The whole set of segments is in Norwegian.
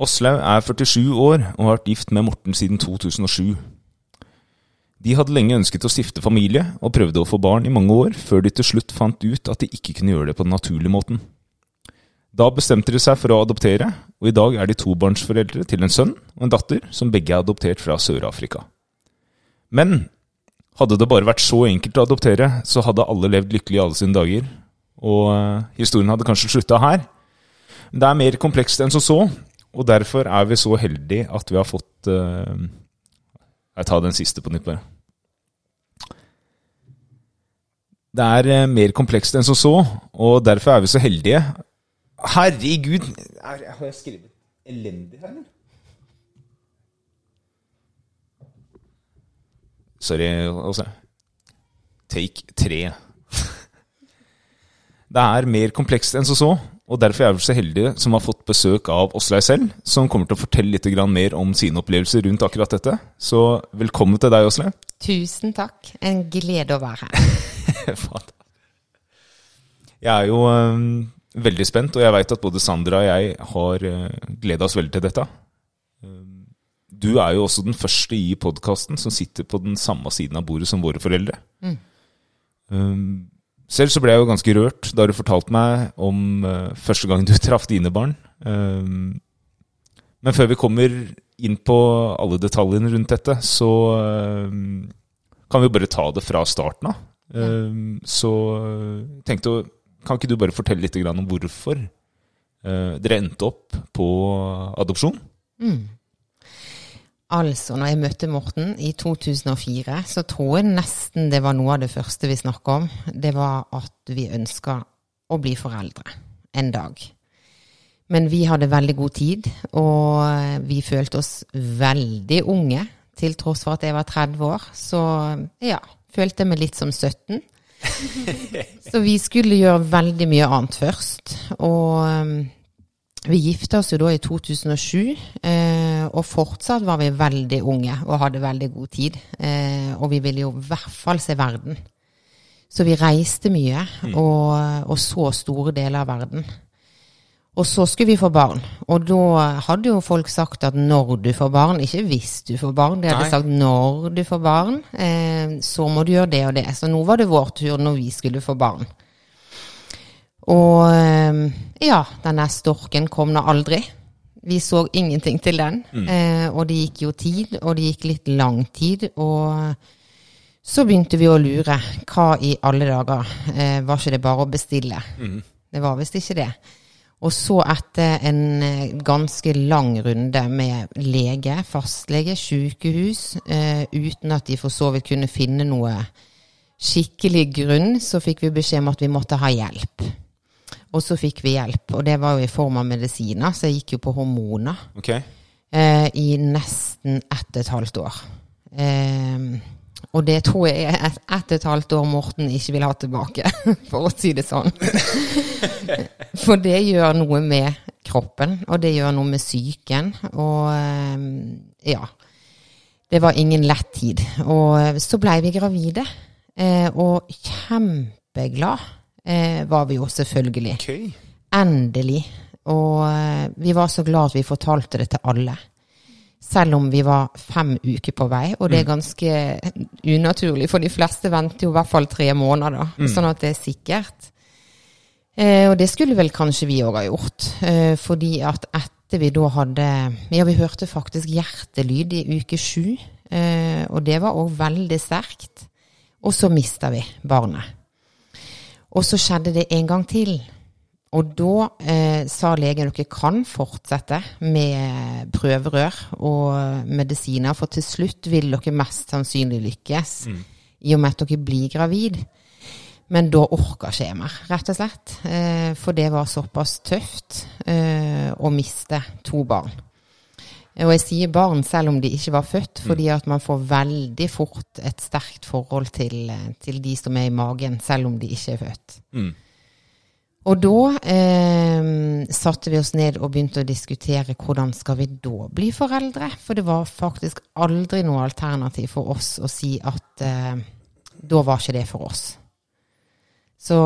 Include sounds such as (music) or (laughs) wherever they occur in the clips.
Åslaug er 47 år og har vært gift med Morten siden 2007. De hadde lenge ønsket å stifte familie, og prøvde å få barn i mange år, før de til slutt fant ut at de ikke kunne gjøre det på den naturlige måten. Da bestemte de seg for å adoptere, og i dag er de tobarnsforeldre til en sønn og en datter, som begge er adoptert fra Sør-Afrika. Men hadde det bare vært så enkelt å adoptere, så hadde alle levd lykkelig i alle sine dager, og eh, historien hadde kanskje slutta her. Det er mer komplekst enn som så, og derfor er vi så heldige at vi har fått uh, Jeg tar den siste på nytt, bare. Det er uh, mer komplekst enn som så, og derfor er vi så heldige. Herregud! Er, har jeg skrevet elendig her, eller? Sorry, også. Take tre. (laughs) Det er mer komplekst enn som så, og derfor er vi så heldige som har fått besøk av Åslaug selv, som kommer til å fortelle litt mer om sine opplevelser rundt akkurat dette. Så velkommen til deg, Åslaug. Tusen takk. En glede å være her. (laughs) jeg er jo um, veldig spent, og jeg veit at både Sandra og jeg har uh, gleda oss veldig til dette. Um, du er jo også den første i podkasten som sitter på den samme siden av bordet som våre foreldre. Mm. Um, selv så ble jeg jo ganske rørt da du fortalte meg om uh, første gang du (laughs) traff dine barn. Um, men før vi kommer inn på alle detaljene rundt dette, så um, kan vi jo bare ta det fra starten av. Um, så tenkte jeg, kan ikke du bare fortelle litt om hvorfor uh, dere endte opp på adopsjon? Mm. Altså, når jeg møtte Morten i 2004, så tror jeg nesten det var noe av det første vi snakka om. Det var at vi ønska å bli foreldre en dag. Men vi hadde veldig god tid, og vi følte oss veldig unge. Til tross for at jeg var 30 år. Så ja, følte jeg meg litt som 17. (laughs) så vi skulle gjøre veldig mye annet først. Og vi gifta oss jo da i 2007, eh, og fortsatt var vi veldig unge og hadde veldig god tid. Eh, og vi ville jo i hvert fall se verden. Så vi reiste mye mm. og, og, så store deler av verden. Og så skulle vi få barn. Og da hadde jo folk sagt at når du får barn, ikke hvis du får barn, de hadde Nei. sagt når du får barn, eh, så må du gjøre det og det. Så nå var det vår tur når vi skulle få barn. Og ehm, ja, denne storken kom nå aldri. Vi så ingenting til den. Mm. Eh, og det gikk jo tid, og det gikk litt lang tid. Og så begynte vi å lure. Hva i alle dager? Eh, var ikke det bare å bestille? Mm. Det var visst ikke det. Og så etter en eh, ganske lang runde med lege, fastlege, sykehus, eh, uten at de for så vidt kunne finne noe skikkelig grunn, så fikk vi beskjed om at vi måtte ha hjelp. Og så fikk vi hjelp, og det var jo i form av medisiner, så jeg gikk jo på hormoner okay. eh, i nesten ett og et halvt år. Eh, og det tror jeg er ett et, et halvt år Morten ikke vil ha tilbake, (laughs) for å si det sånn. (laughs) for det gjør noe med kroppen, og det gjør noe med psyken, og eh, ja. Det var ingen lett tid. Og så blei vi gravide, eh, og kjempeglad eh, var vi jo selvfølgelig. Okay. Endelig. Og eh, vi var så glad at vi fortalte det til alle. Selv om vi var fem uker på vei, og det er mm. ganske unaturlig, for de fleste venter jo i hvert fall tre måneder, mm. sånn at det er sikkert. Eh, og det skulle vel kanskje vi òg ha gjort, eh, fordi at etter vi da hadde Ja, vi hørte faktisk hjertelyd i uke sju, eh, og det var òg veldig sterkt. Og så mista vi barnet. Og så skjedde det en gang til. Og da eh, sa legen dere kan fortsette med prøverør og medisiner, for til slutt vil dere mest sannsynlig lykkes mm. i og med at dere blir gravid. Men da orka ikke jeg mer, rett og slett. Eh, for det var såpass tøft eh, å miste to barn. Og jeg sier barn selv om de ikke var født, mm. fordi at man får veldig fort et sterkt forhold til, til de som er i magen, selv om de ikke er født. Mm. Og da eh, satte vi oss ned og begynte å diskutere hvordan skal vi da bli foreldre. For det var faktisk aldri noe alternativ for oss å si at eh, da var ikke det for oss. Så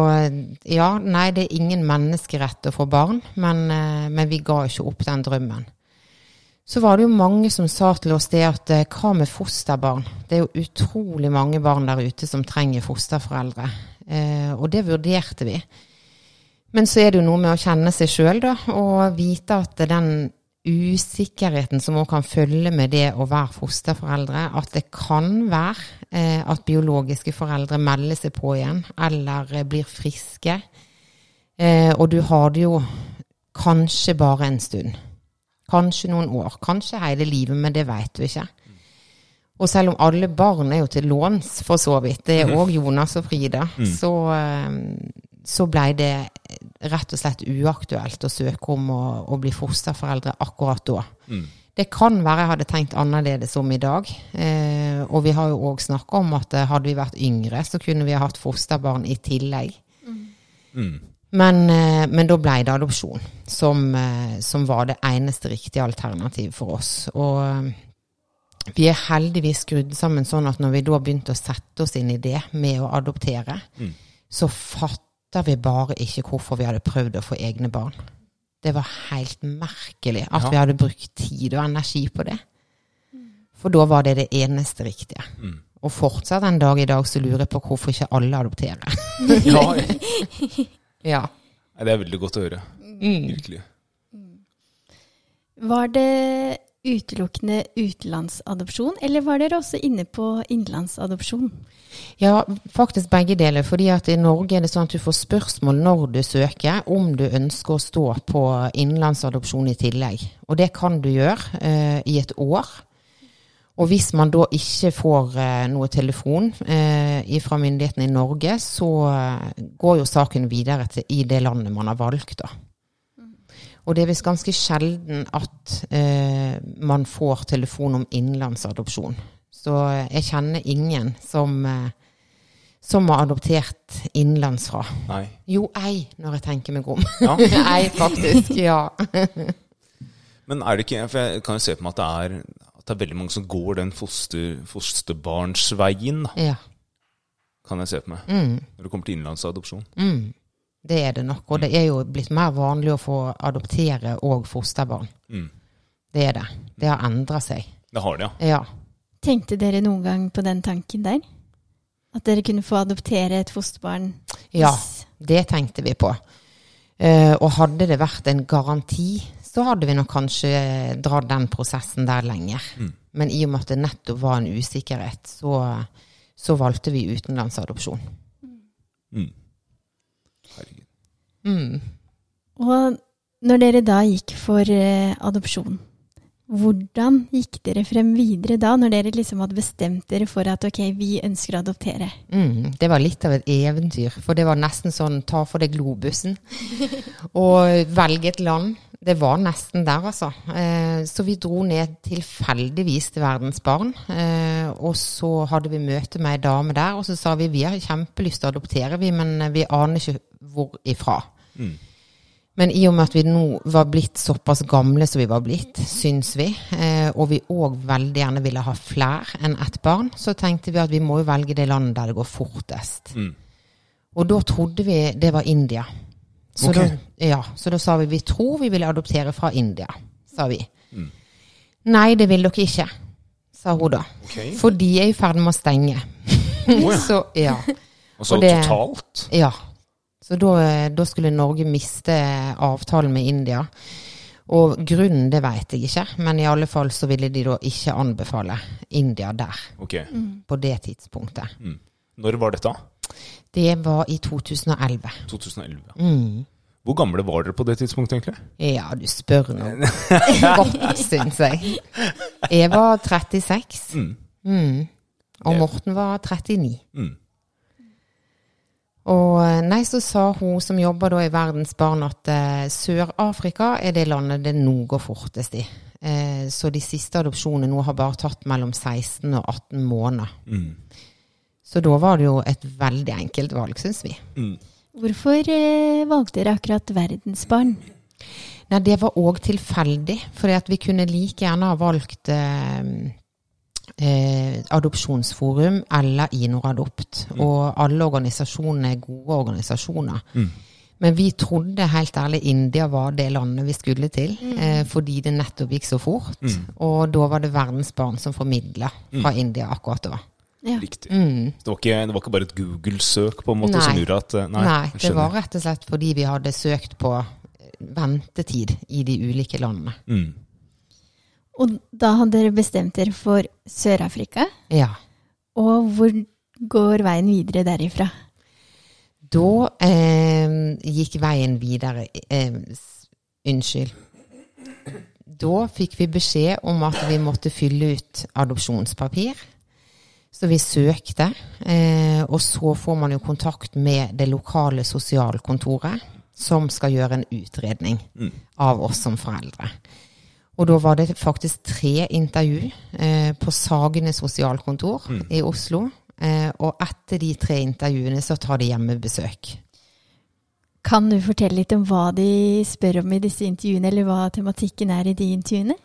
ja, nei, det er ingen menneskerett å få barn, men, eh, men vi ga ikke opp den drømmen. Så var det jo mange som sa til oss det at eh, hva med fosterbarn? Det er jo utrolig mange barn der ute som trenger fosterforeldre. Eh, og det vurderte vi. Men så er det jo noe med å kjenne seg sjøl, da, og vite at den usikkerheten som òg kan følge med det å være fosterforeldre, at det kan være eh, at biologiske foreldre melder seg på igjen, eller eh, blir friske. Eh, og du har det jo kanskje bare en stund. Kanskje noen år. Kanskje hele livet, men det vet du ikke. Og selv om alle barn er jo til låns, for så vidt, det er òg Jonas og Frida, mm. så, så blei det rett og slett uaktuelt å søke om å, å bli fosterforeldre akkurat da. Mm. Det kan være jeg hadde tenkt annerledes om i dag. Eh, og vi har jo òg snakka om at hadde vi vært yngre, så kunne vi ha hatt fosterbarn i tillegg. Mm. Men, eh, men, da ble det adopsjon som, eh, som, var det eneste riktige alternativ for oss. Og eh, vi er heldigvis skrudd sammen sånn at når vi da begynte å sette oss inn i det med å adoptere, mm. så fatta vi bare ikke hvorfor vi hadde prøvd å få egne barn. Det var helt merkelig at ja. vi hadde brukt tid og energi på det. For da var det det eneste riktige. Mm. Og fortsatt en dag i dag så lurer jeg på hvorfor ikke alle adopterer. ja, (laughs) (laughs) Ja. Det er veldig godt å høre. Mm. Virkelig. Var det utelukkende utenlandsadopsjon, eller var dere også inne på innenlandsadopsjon? Ja, faktisk begge deler. fordi at i Norge er det sånn at du får spørsmål når du søker om du ønsker å stå på innenlandsadopsjon i tillegg. Og det kan du gjøre eh, i et år. Og hvis man da ikke får eh, noe telefon eh, fra myndighetene i Norge, så eh, går jo saken videre til, i det landet man har valgt, da. Og det er visst ganske sjelden at eh, man får telefon om innenlandsadopsjon. Så eh, jeg kjenner ingen som, eh, som har adoptert innenlandsfra. Nei. Jo, ei, når jeg tenker meg om. Ja. (laughs) ei, faktisk. Ja. (laughs) Men er det ikke For jeg kan jo se på meg at det er at det er veldig mange som går den foster, fosterbarnsveien. Ja. Kan jeg se på meg. Mm. Når det kommer til innenlandsadopsjon. Mm. Det er det nok. Og det er jo blitt mer vanlig å få adoptere og fosterbarn. Mm. Det er det. Det har endra seg. Det har det, ja. ja. Tenkte dere noen gang på den tanken der? At dere kunne få adoptere et fosterbarn? Ja, det tenkte vi på. Uh, og hadde det vært en garanti så hadde vi nok kanskje dratt den prosessen der lenger. Mm. Men i og med at det nettopp var en usikkerhet, så, så valgte vi utenlandsadopsjon. Mm. Herregud. Mm. Og når dere da gikk for eh, adopsjon, hvordan gikk dere frem videre da, når dere liksom hadde bestemt dere for at ok, vi ønsker å adoptere? Mm, det var litt av et eventyr, for det var nesten sånn ta for deg globusen. (laughs) og velge et land. Det var nesten der, altså. Eh, så vi dro ned tilfeldigvis til Verdens Barn. Eh, og så hadde vi møte med ei dame der, og så sa vi vi har kjempelyst til å adoptere, vi, men vi aner ikke hvor ifra. Mm. Men i og med at vi nå var blitt såpass gamle som vi var blitt, syns vi, eh, og vi òg veldig gjerne ville ha flere enn ett barn, så tenkte vi at vi må jo velge det landet der det går fortest. Mm. Og da trodde vi det var India. Så, okay. da, ja, så da sa vi vi tror vi ville adoptere fra India, sa vi. Mm. Nei, det vil dere ikke, sa hun da. Okay. For de er i ferd med å stenge. Oh, ja. (laughs) så ja. Altså det, totalt? Ja. Så da, da, skulle Norge miste avtalen med India. Og grunnen, det vet jeg ikke, men i alle fall så ville de da ikke anbefale India der. Okay. Mm. På det tidspunktet. Mm. Når var dette? Det var i 2011. 2011, ja. Mm. Hvor gamle var dere på det tidspunktet, egentlig? Ja, du spør nå. (laughs) Godt, syns jeg. Jeg var 36. Mm. mm. Og Morten var 39. Og eh, nei, så sa hun som jobber da i Verdens Barn at eh, Sør-Afrika er det landet det nå går fortest i. Eh, så de siste adopsjonene nå har bare tatt mellom 16 og 18 måneder. Mm. Så da var det jo et veldig enkelt valg, syns vi. Mm. Hvorfor eh, valgte dere akkurat Verdens Barn? Nei, det var òg tilfeldig. For vi kunne like gjerne ha valgt eh, Adopsjonsforum eller Inoradopt. Mm. Og alle organisasjonene er gode organisasjoner. Mm. Men vi trodde helt ærlig India var det landet vi skulle til, mm. eh, fordi det nettopp gikk så fort. Mm. Og da var det Verdensbarn som formidla fra mm. India akkurat da. Ja. Riktig. Mm. Det, var ikke, det, var ikke, bare et Google-søk på en måte nei. som gjorde at eh, Nei, nei det var rett og slett fordi vi hadde søkt på ventetid i de ulike landene. Mm. Og da hadde dere bestemt dere for Sør-Afrika? Ja. Og hvor går veien videre derifra? Da eh, gikk veien videre eh, Unnskyld. Da fikk vi beskjed om at vi måtte fylle ut adopsjonspapir. Så vi søkte, eh, og så får man jo kontakt med det lokale sosialkontoret, som skal gjøre en utredning mm. av oss som foreldre. Og da var det faktisk tre intervju eh, på Sagene sosialkontor mm. i Oslo. Eh, og etter de tre intervjuene så tar de hjemmebesøk. Kan du fortelle litt om hva de spør om i disse intervjuene, eller hva tematikken er i de intervjuene?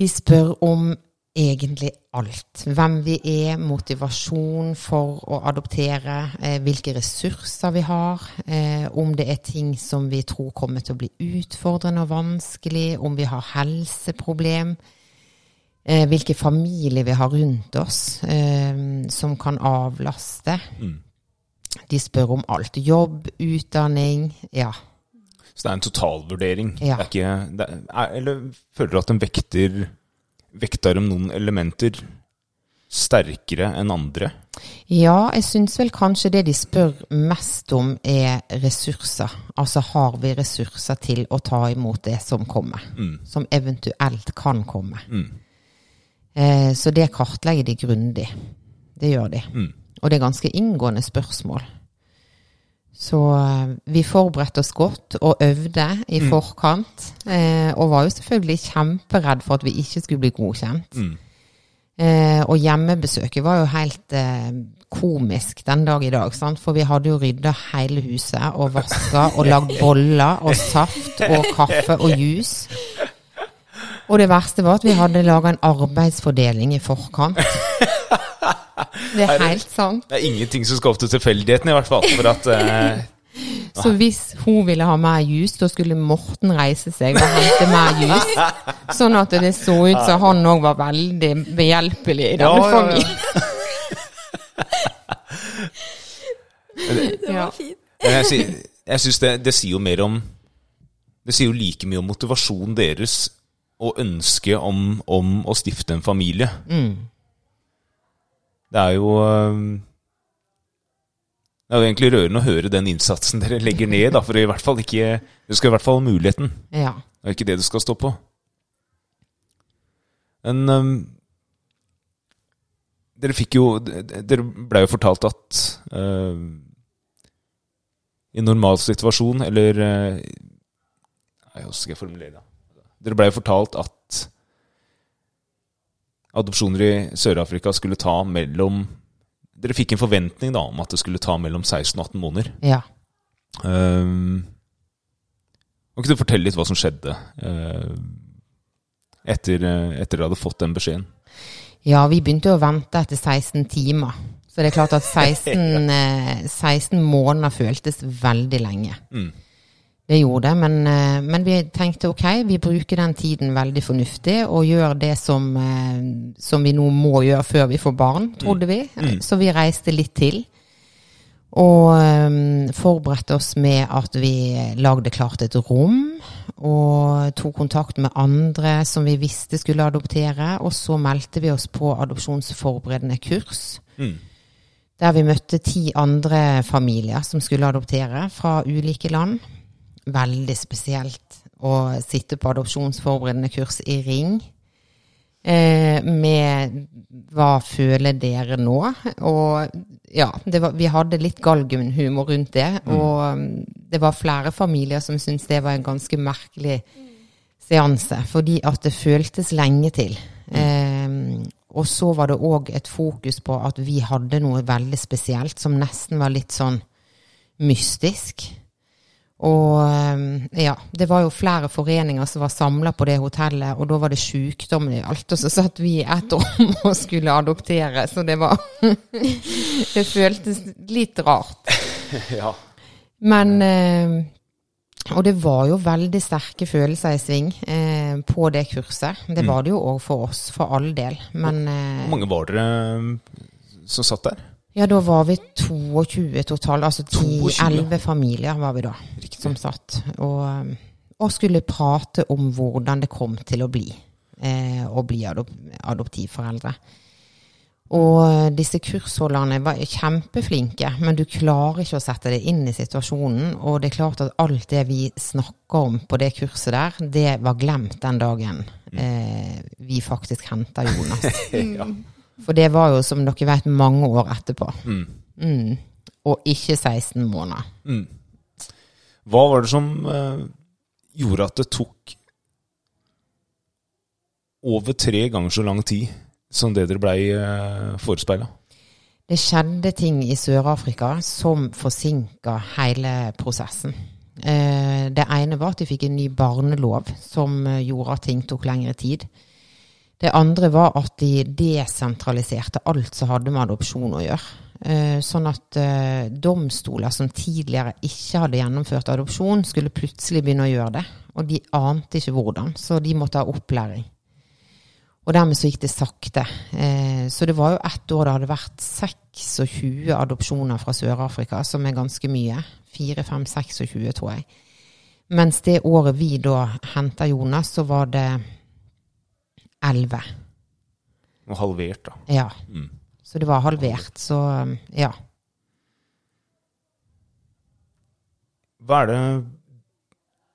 De spør om egentlig alt. Hvem vi er, motivasjon for å adoptere, eh, hvilke ressurser vi har, eh, om det er ting som vi tror kommer til å bli utfordrende og vanskelig, om vi har helseproblem, eh, hvilke familier vi har rundt oss eh, som kan avlaste. Mm. De spør om alt. Jobb, utdanning, ja. Så det er en totalvurdering? Ja. Det er ikke, det er, eller føler du at den vekter vekter de noen elementer sterkere enn andre? Ja, jeg syns vel kanskje det de spør mest om er ressurser. Altså har vi ressurser til å ta imot det som kommer? Mm. Som eventuelt kan komme. Mm. Eh, så det kartlegger de grundig. Det gjør de. Mm. Og det er ganske inngående spørsmål. Så eh, vi forberedte oss godt og øvde i mm. forkant. Eh, og var jo selvfølgelig kjemperedd for at vi ikke skulle bli godkjent. Mm. Eh, og hjemmebesøket var jo helt eh, komisk den dag i dag. Sant? For vi hadde jo rydda hele huset og vaska og lagd boller og saft og kaffe og juice. Og det verste var at vi hadde laga en arbeidsfordeling i forkant. Det er helt sant. Det er ingenting som skal opp til tilfeldigheten, i hvert fall. For at eh, (laughs) Så hvis hun ville ha mer jus, da skulle Morten reise seg og hente mer jus. (laughs) Sånn at det så ut som han òg var veldig behjelpelig i denne ja, familien. det var fint. Jeg, jeg syns det, det sier jo mer om Det sier jo like mye om motivasjonen deres og ønsket om, om å stifte en familie. Mm. Det er jo eh, Det er jo egentlig rørende å høre den innsatsen dere legger ned, da, for i hvert fall ikke Du skal i hvert fall ha muligheten. Ja. Det er ikke det du skal stå på. Men um, dere fikk jo Dere blei jo fortalt at uh, i normal situasjon, eller uh, Hvordan skal jeg formulere det? Dere blei jo fortalt at adopsjoner i Sør-Afrika skulle ta mellom Dere fikk en forventning da om at det skulle ta mellom 16 og 18 måneder. Ja. Um, kan ikke du fortelle litt hva som skjedde uh, etter, etter dere hadde fått den beskjeden? Ja, vi begynte å vente etter 16 timer. Så det er klart at 16, 16 (laughs) eh, måneder føltes veldig lenge. Mm. Det gjorde det, men, eh, men, vi tenkte ok, vi bruker den tiden veldig fornuftig og gjør det som, eh, som vi nå må gjøre før vi får barn, trodde vi. Mm. mm. Så vi reiste litt til. Og um, forberedte oss med at vi lagde klart et rom. Og tok kontakt med andre som vi visste skulle adoptere. Og så meldte vi oss på adopsjonsforberedende kurs. Mm. Der vi møtte ti andre familier som skulle adoptere fra ulike land veldig spesielt å sitte på adopsjonsforberedende kurs i Ring. Eh, med 'Hva føler dere nå?' Og ja, var, vi hadde litt galgenhumor rundt det. Mm. Og um, det var flere familier som syntes det var en ganske merkelig seanse, fordi at det føltes lenge til. Mm. Eh, og så var det òg et fokus på at vi hadde noe veldig spesielt som nesten var litt sånn mystisk. Og ehm, ja, det var jo flere foreninger som var samla på det hotellet, og da var det sykdommen i alt. Og så satt vi i ett rom (laughs) og skulle adoptere, så det var (laughs) Det føltes litt rart. (laughs) ja. Men eh, Og det var jo veldig sterke følelser i sving eh, på det kurset. Det var det jo òg for oss, for all del. Men eh, Hvor mange var dere som satt der? Ja, da var vi 22 totalt. Altså 10-11 familier var vi da Riktig. som satt. Og, og skulle prate om hvordan det kom til å bli eh, å bli adop adoptivforeldre. Og disse kursholderne var kjempeflinke, men du klarer ikke å sette deg inn i situasjonen. Og det er klart at alt det vi snakka om på det kurset der, det var glemt den dagen eh, vi faktisk henta Jonas. (laughs) ja. For det var jo, som dere vet, mange år etterpå. Mm. Mm. Og ikke 16 måneder. Mm. Hva var det som eh, gjorde at det tok over tre ganger så lang tid som det dere blei eh, forespeila? Det skjedde ting i Sør-Afrika som forsinka hele prosessen. Eh, det ene var at de fikk en ny barnelov som eh, gjorde at ting tok lengre tid. Det andre var at de desentraliserte alt som hadde med adopsjon å gjøre. Eh, sånn at eh, domstoler som tidligere ikke hadde gjennomført adopsjon, skulle plutselig begynne å gjøre det. Og de ante ikke hvordan, så de måtte ha opplæring. Og dermed så gikk det sakte. Eh, så det var jo ett år det hadde vært 26 adopsjoner fra Sør-Afrika, som er ganske mye. 4, 5, 26, tror jeg. Mens det året vi da henta Jonas, så var det 11. Og halvert, da. Ja. Mm. Så det var halvert. Så ja. Hva er det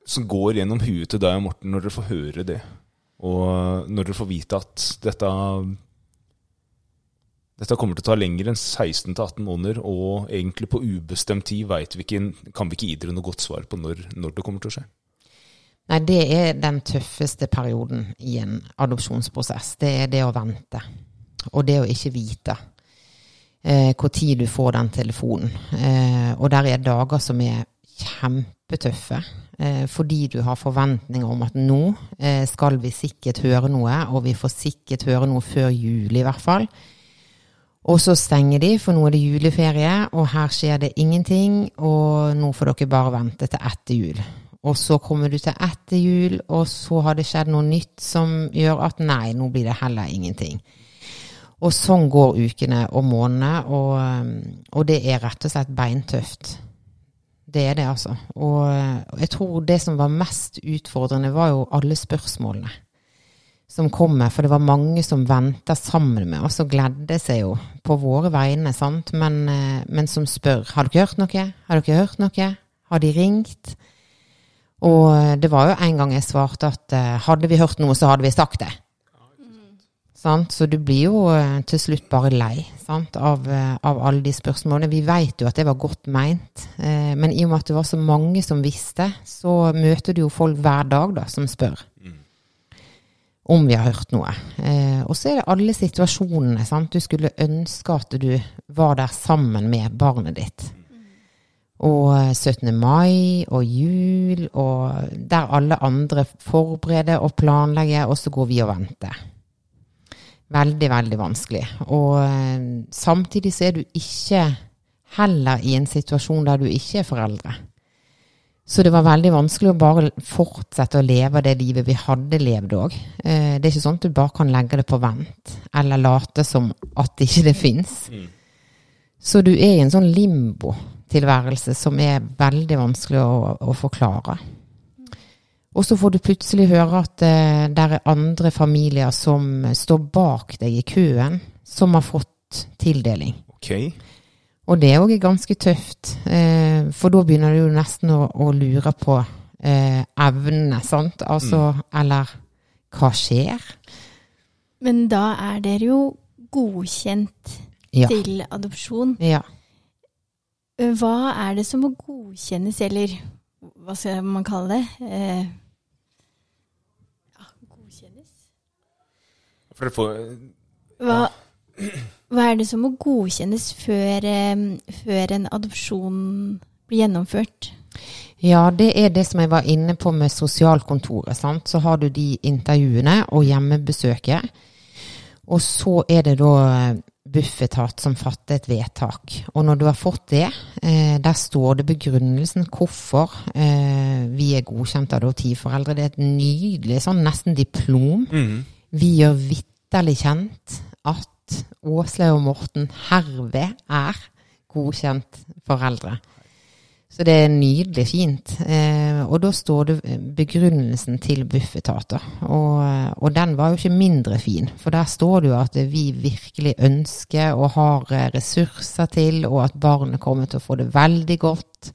som går gjennom huet til deg og Morten når dere får høre det? Og når dere får vite at dette dette kommer til å ta lenger enn 16-18 måneder, og egentlig på ubestemt tid vi ikke, kan vi ikke gi dere noe godt svar på når, når det kommer til å skje. Nei, det er den tøffeste perioden i en adopsjonsprosess. Det er det å vente. Og det å ikke vite eh, tid du får den telefonen. Eh, og der er dager som er kjempetøffe. Eh, fordi du har forventninger om at nå eh, skal vi sikkert høre noe, og vi får sikkert høre noe før jul i hvert fall. Og så stenger de, for nå er det juleferie, og her skjer det ingenting. Og nå får dere bare vente til etter jul. Og så kommer du til etter jul, og så har det skjedd noe nytt som gjør at nei, nå blir det heller ingenting. Og sånn går ukene og månedene, og, og det er rett og slett beintøft. Det er det, altså. Og jeg tror det som var mest utfordrende, var jo alle spørsmålene som kommer. For det var mange som venta sammen med oss og gledde seg jo på våre vegne, sant. Men, men som spør har dere hørt noe, har dere hørt noe, har de ringt? Og det var jo en gang jeg svarte at hadde vi hørt noe, så hadde vi sagt det. Sant? Så du blir jo til slutt bare lei? Av, av alle de spørsmålene. Vi vet jo at det var godt meint, men i og med at det var så mange som visste, så møter du jo folk hver dag da, som spør om vi har hørt noe. og så er det alle situasjonene. Sant? Du skulle ønske at du var der sammen med barnet ditt. Og 17. mai og jul, og der alle andre forbereder og planlegger, og så går vi og venter. Veldig, veldig vanskelig. Og samtidig så er du ikke heller i en situasjon der du ikke er foreldre. Så det var veldig vanskelig å bare fortsette å leve det livet vi hadde levd òg. Det er ikke sånn at du bare kan legge det på vent, eller late som at ikke det fins. Så du er i en sånn limbo-tilværelse som er veldig vanskelig å, å forklare. Og så får du plutselig høre at eh, det er andre familier som står bak deg i køen, som har fått tildeling. Ok. Og det òg er ganske tøft, eh, for da begynner du jo nesten å, å lure på eh, evnene, sant. Altså, mm. eller hva skjer? Men da er dere jo godkjent Ja. til adopsjon. Ja. Hva er det som må godkjennes, eller hva skal man kalle det? Eh, ja, godkjennes? For det får Hva, hva er det som må godkjennes før, eh, før en adopsjon blir gjennomført? Ja, det er det som jeg var inne på med sosialkontoret. Sant? Så har du de intervjuene og hjemmebesøket. Og så er det da Bufetat som fatter et vedtak. Og når du har fått det, eh, der står det begrunnelsen hvorfor eh, vi er godkjent adoptivforeldre. Det er et nydelig sånn nesten diplom. Mm. Vi gjør vitterlig kjent at Åslaug og Morten herved er godkjent foreldre. Så det er nydelig fint. Eh, og da står det begrunnelsen til Bufetat. Og, og den var jo ikke mindre fin. For der står det jo at vi virkelig ønsker og har eh, ressurser til, og at barnet kommer til å få det veldig godt.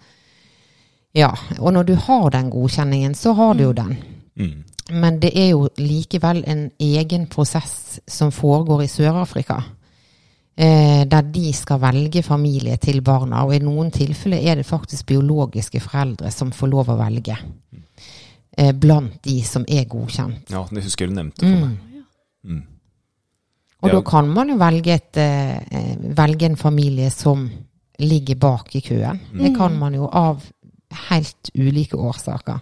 Ja, og når du har den godkjenningen, så har du jo den. Mm. Men det er jo likevel en egen prosess som foregår i Sør-Afrika. Eh, der de skal velge familie til barna. Og i noen tilfeller er det faktisk biologiske foreldre som får lov å velge. Eh, blant de som er godkjent. Ja, det husker jeg du nevnte for meg. Mm. Og Ja. da kan man jo velge, et, eh, velge en familie som ligger bak i køen. Det kan man jo av helt ulike årsaker.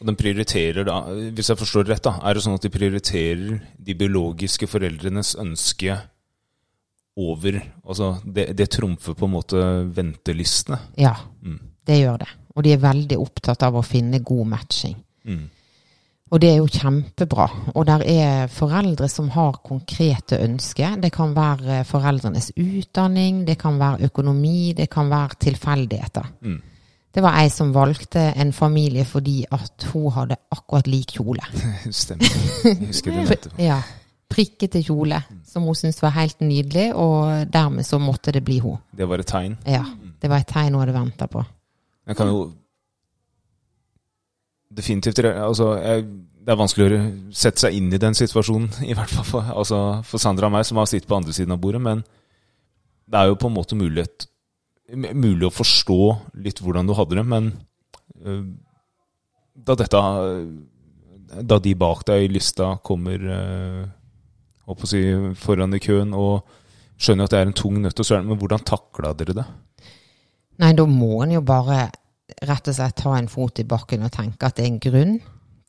Og den prioriterer da, hvis jeg forstår rett, da, er det sånn at de prioriterer de biologiske foreldrenes ønske over Altså, det, det trumfer på en måte ventelistene. Ja, Mm. det gjør det. Og de er veldig opptatt av å finne god matching. Mm. Og det er jo kjempebra. Og der er foreldre som har konkrete ønsker. Det kan være foreldrenes utdanning, det kan være økonomi, det kan være tilfeldigheter. Mm. Det var ei som valgte en familie fordi at hun hadde akkurat lik kjole. (laughs) Stemmer. Jeg husker det. (laughs) Ja, Prikkete kjole, som hun syntes var helt nydelig, og dermed så måtte det bli hun. Det var et tegn. Ja, Det var et tegn hun hadde venta på. Jeg kan jo definitivt altså, jeg, Det er vanskelig å sette seg inn i den situasjonen, (laughs) i hvert fall for, altså, for Sandra og meg, som har sittet på andre siden av bordet. Men det er jo på en måte mulighet, mulig å forstå litt hvordan du hadde det. Men øh, da dette Da de bak deg i lista kommer øh, holdt på å si, foran i køen og skjønner at det er en tung nøtt å svelge, men hvordan takla dere det? Nei, da må en jo bare rett og slett ta en fot i bakken og tenke at det er en grunn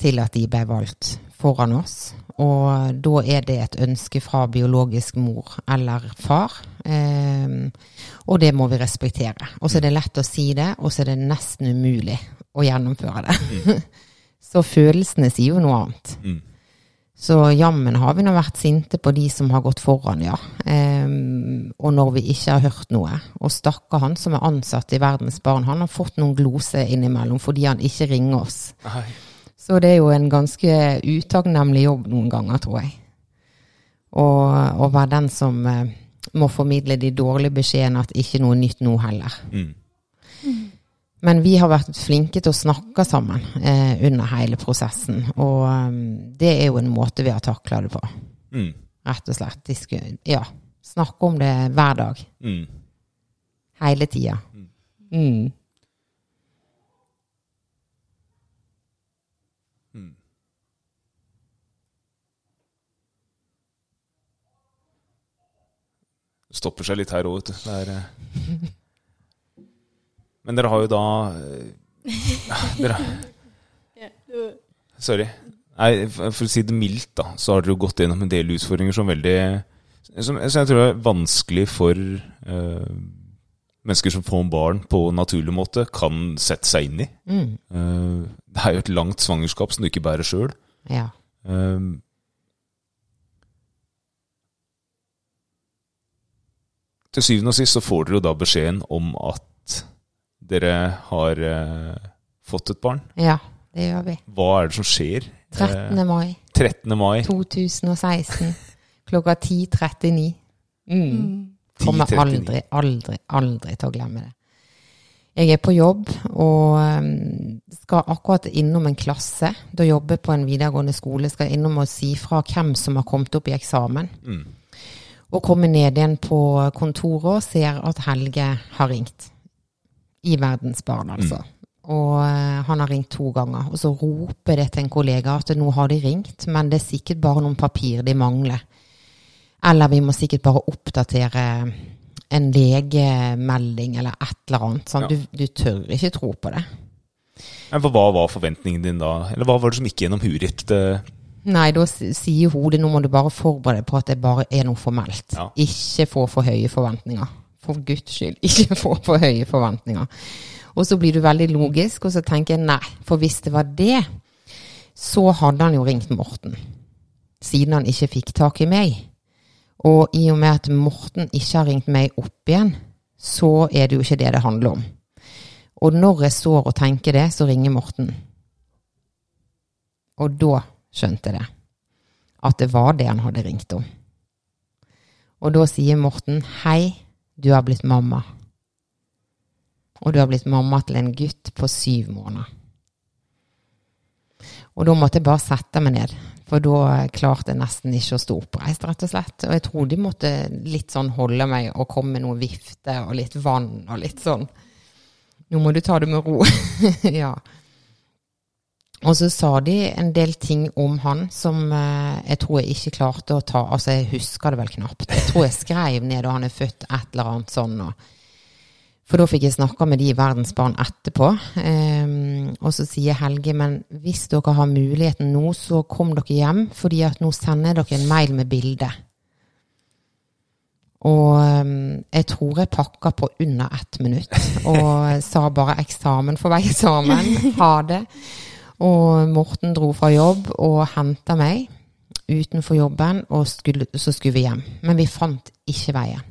til at de ble valgt foran oss. Og da er det et ønske fra biologisk mor eller far. Ehm, og det må vi respektere. Og så er det lett å si det, og så er det nesten umulig å gjennomføre det. (laughs) så følelsene sier jo noe annet. Mm. Så jammen har vi nå vært sinte på de som har gått foran, ja. Um, og når vi ikke har hørt noe. Og stakkar han som er ansatt i Verdens Barn, han har fått noen gloser innimellom fordi han ikke ringer oss. Nei. Så det er jo en ganske utakknemlig jobb noen ganger, tror jeg. Og å være den som uh, må formidle de dårlige beskjedene at ikke noe nytt nå heller. Mm. Men vi har vært flinke til å snakke sammen eh, under hele prosessen. Og um, det er jo en måte vi har takla det på, Mm. rett og slett. Disku ja, snakke om det hver dag. Mm. Hele tida. Mm. Det stopper seg litt her òg, vet du. Det er, eh, Men dere har jo da eh, (laughs) dere, Sorry. Nei, for å si det mildt, da, så har dere jo gått gjennom en del utfordringer som veldig Som, som jeg tror er vanskelig for uh, mennesker som får barn på en naturlig måte, kan sette seg inn i. Mm. Uh, det er jo et langt svangerskap som du ikke bærer sjøl. Ja. Uh, til syvende og sist så får dere jo da beskjeden om at dere har eh, fått et barn. ja, det gjør vi. Hva er det som skjer? 13. mai Eh, 13. mai 2016 klokka 10.39. Mm. Kommer 10.39. aldri, aldri, aldri til å glemme det. Jeg er på jobb og um, skal akkurat innom en klasse. Da jobber jeg på en videregående skole. Skal innom og si fra hvem som har kommet opp i eksamen. Mm. Og kommer ned igjen på kontoret og ser at Helge har ringt. I Verdensbarn, altså. Og eh, han har ringt to ganger. Og så roper det til en kollega at nå har de ringt, men det er sikkert bare noen papir de mangler. Eller vi må sikkert bare oppdatere en legemelding eller et eller annet. Sånn. Ja. Du, du tør ikke tro på det. Men Hva var forventningen din da? Eller hva var det som gikk gjennom huet ditt? Nei, da sier hodet nå må du bare forberede deg på at det bare er noe formelt. Ja. Ikke få for høye forventninger. For guds skyld, (laughs) ikke få for høye forventninger. Og så blir du veldig logisk, og så tenker jeg nei, for hvis det var det, så hadde han jo ringt Morten. Siden han ikke fikk tak i meg. Og i og med at Morten ikke har ringt meg opp igjen, så er det jo ikke det det handler om. Og når jeg står og tenker det, så ringer Morten. Og da skjønte jeg det. At det var det han hadde ringt om. Og da sier Morten hei, du har blitt mamma. Og du har blitt mamma til en gutt på syv måneder. Og da måtte jeg bare sette meg ned, for da klarte jeg nesten ikke å stå oppreist, rett og slett. Og jeg tror de måtte litt sånn holde meg og komme med noe vifte og litt vann og litt sånn. Nå må du ta det med ro. (laughs) ja. Og så sa de en del ting om han som eh, jeg tror jeg ikke klarte å ta Altså, jeg husker det vel knapt. Jeg tror jeg skrev ned da han er født, et eller annet sånn. Og, for da fikk jeg snakka med de i Verdens Barn etterpå. Um, og så sier Helge, men hvis dere har muligheten nå, så kom dere hjem, fordi at nå sender dere en mail med bilde. Og um, jeg tror jeg pakka på under ett minutt og sa bare 'eksamen for vei eksamen', ha det. Og Morten dro fra jobb og henta meg utenfor jobben, og skulle, så skulle vi hjem. Men vi fant ikke veien.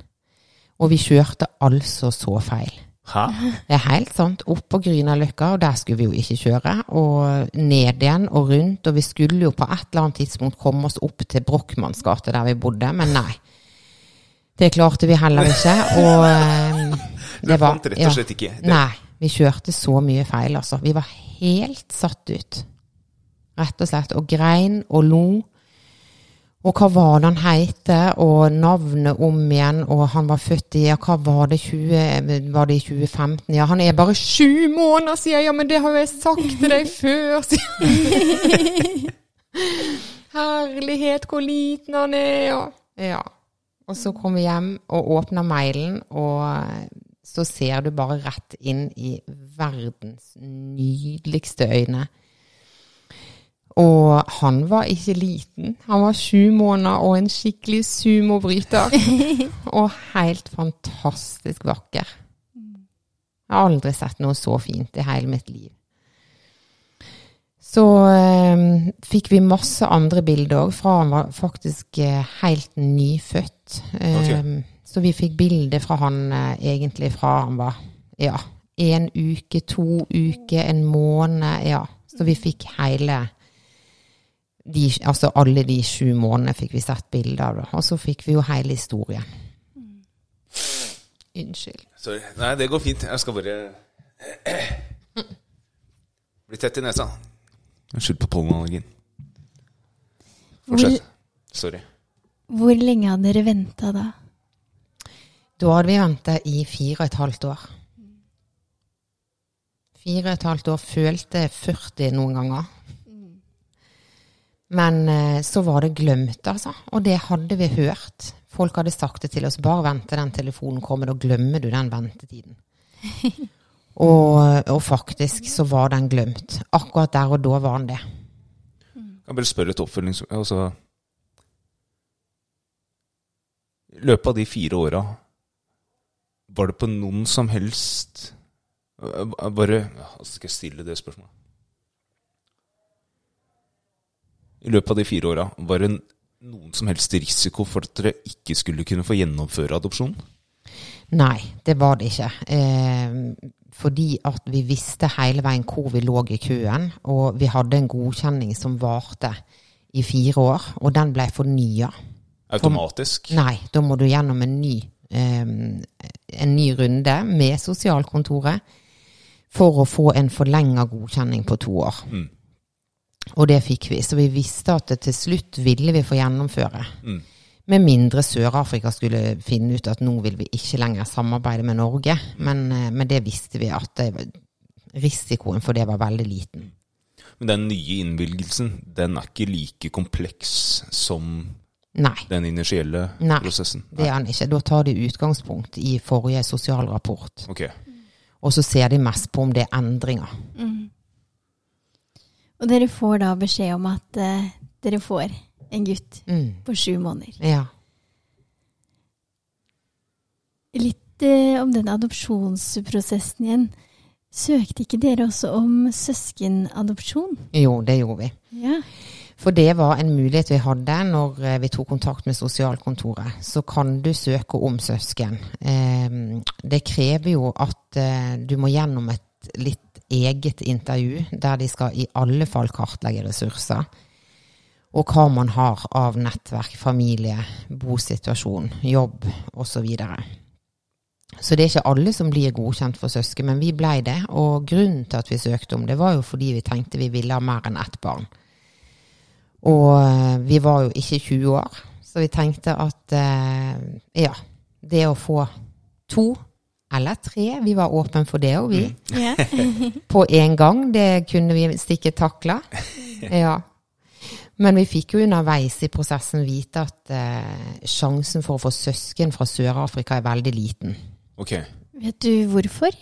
Og vi kjørte altså så feil. Hæ? Det er helt sant. Opp på Grünerløkka, og der skulle vi jo ikke kjøre. Og ned igjen og rundt. Og vi skulle jo på et eller annet tidspunkt komme oss opp til Brochmanns gate, der vi bodde, men nei. Det klarte vi heller ikke. Og (laughs) eh, det var Du fant rett og slett ikke det. Nei. Vi kjørte så mye feil, altså. Vi var helt satt ut. Rett og slett. Og grein og lo. Og hva var det han heite, og navnet om igjen, og han var født i ja, hva var det, 20, var det i 2015? Ja, han er bare sju måneder, sier jeg. Ja, men det har jo jeg sagt til deg (laughs) før, sier (laughs) Herlighet, hvor liten han er, Ja. Ja. Og så kom vi hjem og åpna mailen, og så ser du bare rett inn i verdens nydeligste øyne. Og han var ikke liten. Han var sju måneder og en skikkelig sumobryter. (laughs) og helt fantastisk vakker. Jeg har aldri sett noe så fint i hele mitt liv. Så øh, fikk vi masse andre bilder òg, fra han var faktisk øh, helt nyfødt. Okay. Så vi fikk bilde fra han eh, egentlig fra han var ja, en uke, to uker, en måned. Ja. Så vi fikk hele de, Altså alle de sju månedene fikk vi sett bilder av. Og så fikk vi jo hele historien. Unnskyld. Sorry. Nei, det går fint. Jeg skal bare bli tett i nesa. Unnskyld på pollenallergien. Fortsett. Sorry. Hvor lenge hadde dere venta da? Da hadde vi venta i fire og et halvt år. Fire og et halvt år følte 40 noen ganger. Men eh, så var det glemt, altså. Og det hadde vi hørt. Folk hadde sagt det til oss. Bare vent til den telefonen kommer, da glemmer du den ventetiden. (laughs) og, og, faktisk så var den glemt. Akkurat der og da var den det. Jeg kan bare spørre et oppfølgingsspørsmål. Altså, I løpet av de fire åra var det på noen som helst Bare Skal jeg stille det spørsmålet? I løpet av de fire åra, var det noen som helst risiko for at dere ikke skulle kunne få gjennomføre adopsjonen? Nei, det var det ikke. Eh, fordi at vi visste hele veien hvor vi lå i køen, og vi hadde en godkjenning som varte i fire år, og den ble fornya. Automatisk? For, nei, da må du gjennom en ny en ny runde med sosialkontoret for å få en forlenga godkjenning på to år. Mm. Og det fikk vi. Så vi visste at det til slutt ville vi få gjennomføre. Mm. Med mindre Sør-Afrika skulle finne ut at nå vil vi ikke lenger samarbeide med Norge. Men, eh, men det visste vi at det, risikoen for det var veldig liten. Men den nye innvilgelsen, den er ikke like kompleks som Nei. den initielle Nei, prosessen? Nei, det er han ikke. Da tar de utgangspunkt i forrige sosial rapport. Okay. Og så ser de mest på om det er endringer. Mm. Og dere får da beskjed om at uh, dere får en gutt Mm. på sju måneder. Ja. Litt uh, om den adopsjonsprosessen igjen. Søkte ikke dere også om søskenadopsjon? Jo, det gjorde vi. Ja. For det var en mulighet vi hadde når eh, vi tok kontakt med sosialkontoret. Så kan du søke om søsken. Eh, Det krever jo at eh, du må gjennom et litt eget intervju, der de skal i alle fall kartlegge ressurser. Og hva man har av nettverk, familie, bosituasjon, jobb osv. Så, videre. så det er ikke alle som blir godkjent for søsken, men vi blei det. Og grunnen til at vi søkte om det, var jo fordi vi tenkte vi ville ha mer enn ett barn. Og eh, vi var jo ikke 20 år, så vi tenkte at eh, ja, det å få to eller tre, vi var åpne for det òg, vi. ja. (laughs) På en gang, det kunne vi stikke takla. (laughs) Ja. Men vi fikk jo underveis i prosessen vite at eh, sjansen for å få søsken fra Sør-Afrika er veldig liten. Ok. Vet du hvorfor?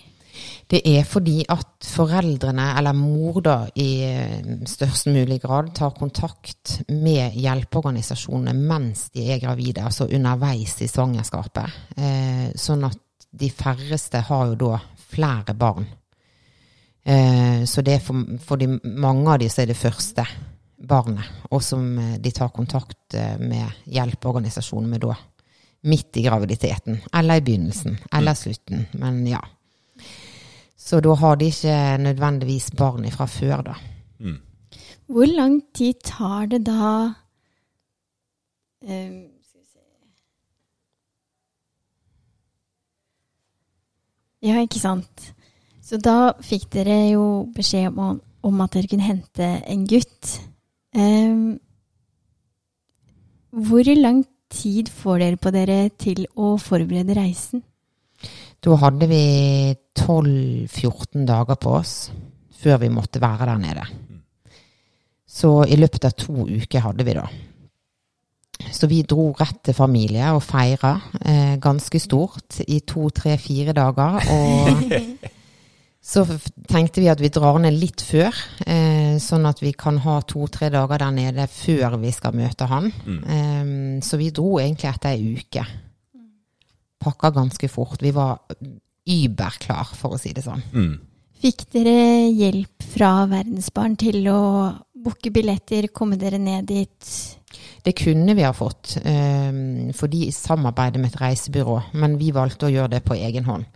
Det er fordi at foreldrene, eller mor da, i eh, størst mulig grad tar kontakt med hjelpeorganisasjonene mens de er gravide, altså underveis i svangerskapet. Eh, sånn at de færreste har jo da flere barn. Eh, så det er for, for de, mange av de så er det første barnet, og som de tar kontakt med hjelpeorganisasjonen med da. Midt i graviditeten, eller i begynnelsen, eller slutten. Men ja. Så da har de ikke nødvendigvis barn fra før, da. Mm. Hvor lang tid tar det da um, Skal vi se Ja, ikke sant. Så da fikk dere jo beskjed om, om at dere kunne hente en gutt. Um, hvor lang tid får dere på dere til å forberede reisen? Da hadde vi 12-14 dager på oss før vi måtte være der nede. Så i løpet av to uker hadde vi da. Så vi dro rett til familie og feira eh, ganske stort i to, tre, fire dager. Og (laughs) så tenkte vi at vi drar ned litt før, eh, sånn at vi kan ha to-tre dager der nede før vi skal møte han. Eh, så vi dro egentlig etter ei uke pakka ganske fort. Vi var überklar, for å si det sånn. Mm. Fikk dere hjelp fra Verdensbarn til å booke billetter, komme dere ned dit? Det kunne vi ha fått, fordi for de samarbeider med et reisebyrå, men vi valgte å gjøre det på egen hånd.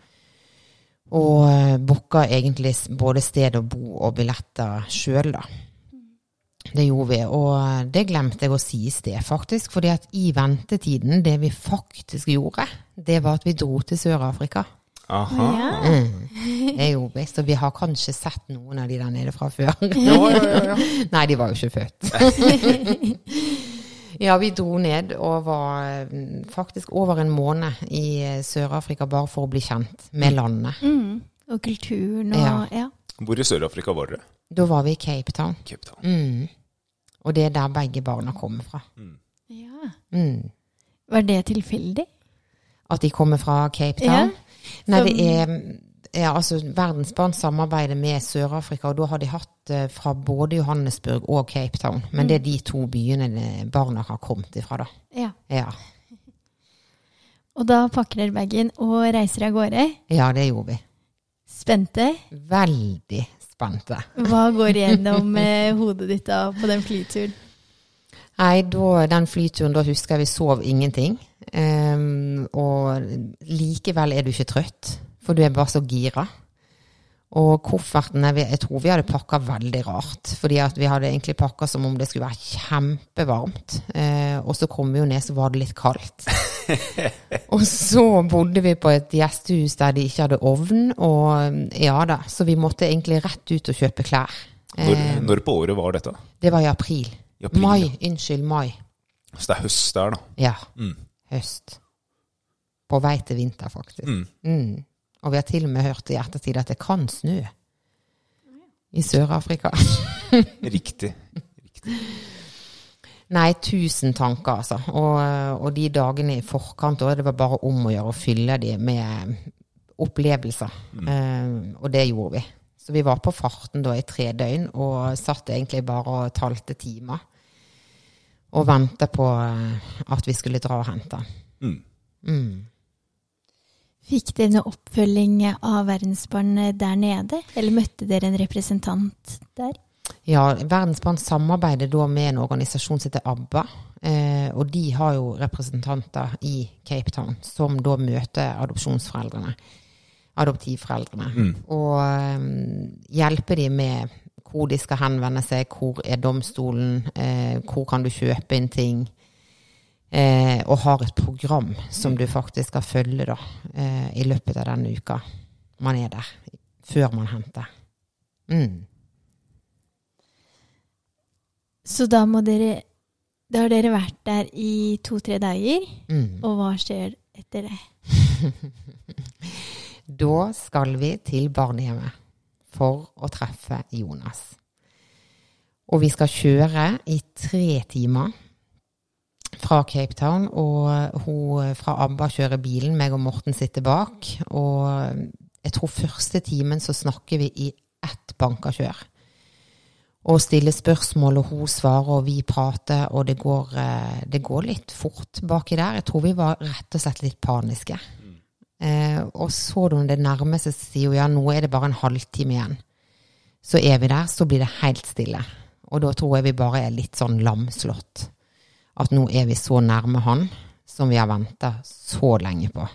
Og eh, booka egentlig både sted å bo og billetter sjøl, da. Det gjorde vi, og det glemte jeg å si i sted, faktisk. fordi at i ventetiden, det vi faktisk gjorde, det var at vi dro til Sør-Afrika. Aha. Ja. Det gjorde vi, så vi har kanskje sett noen av de der nede fra før. Ja, ja. (laughs) Nei, de var jo ikke født. (laughs) ja, vi dro ned og var mm, faktisk over en måned i eh, Sør-Afrika bare for å bli kjent med landet. Mm. Og kulturen og Ja. ja. Hvor i Sør-Afrika var dere? Da var vi i Cape Town. Cape Town. Mm. Og det er der begge barna kommer fra. ja. Mm. Var det tilfeldig? At de kommer fra Cape Town? Nei, det er ja, altså Verdensbarn samarbeider med Sør-Afrika, og da har de hatt eh, fra både Johannesburg og Cape Town. Men det er de to byene barna har kommet ifra, da. Ja. Ja, Og da pakker dere bagen og reiser av gårde. ja det gjorde vi. Spente. Veldig spente. Hva går gjennom eh, hodet ditt da på den flyturen? Nei, da, den flyturen, da husker jeg vi sov ingenting. Um, og likevel er du ikke trøtt, for du er bare så gira. Og koffertene, jeg tror vi hadde pakka veldig rart. Fordi at vi hadde egentlig pakka som om det skulle være kjempevarmt. Eh, og så kom vi jo ned, så var det litt kaldt. (laughs) og så bodde vi på et gjestehus der de ikke hadde ovn, og ja da. Så vi måtte egentlig rett ut og kjøpe klær. Når, når på året var dette? Det var i april. I april, mai, ja. unnskyld, mai. Så det er høst der, da. Ja, Mm. høst. På vei til vinter, faktisk. Mm. Mm. Og vi har til og med hørt i ettertid at det kan snø i Sør-Afrika. (laughs) Riktig. Nei, tusen tanker, altså. Og, og de dagene i forkant òg, det var bare om å gjøre å fylle de med opplevelser. Eh, og det gjorde vi. Så vi var på farten da i tre døgn, og satt egentlig bare og talte timer. og venta på eh, at vi skulle dra og hente. Mm. Mm. Fikk dere noe oppfølging av Verdensbarn der nede, eller møtte dere en representant der? Ja, Verdensbarn samarbeider da med en organisasjon som heter ABBA. Eh, og de har jo representanter i Cape Town som da møter adopsjonsforeldrene. Adoptivforeldrene. Mm. Og um, hjelper de med hvor de skal henvende seg, hvor er domstolen, eh, hvor kan du kjøpe inn ting eh, og har et program som du faktisk skal følge da, eh, i løpet av denne uka man er der, før man henter. Mm. Så da må dere Da har dere vært der i to-tre dager, mm. og hva skjer etter det? (laughs) da skal vi til barnehjemmet for å treffe Jonas. Og vi skal kjøre i tre timer fra Cape Town, og hun fra ABBA kjører bilen, meg og Morten sitter bak. Og jeg tror første timen så snakker vi i ett bankakjør. Og stiller spørsmål, og hun svarer, og vi prater, og det går, eh, det går litt fort baki der. Jeg tror vi var rett og slett litt paniske. Eh, og så når det nærmer seg, sier hun ja, nå er det bare en halvtime igjen. Så er vi der, så blir det helt stille. Og da tror jeg vi bare er litt sånn lamslått at nå er vi så nærme han som vi har venta så lenge på.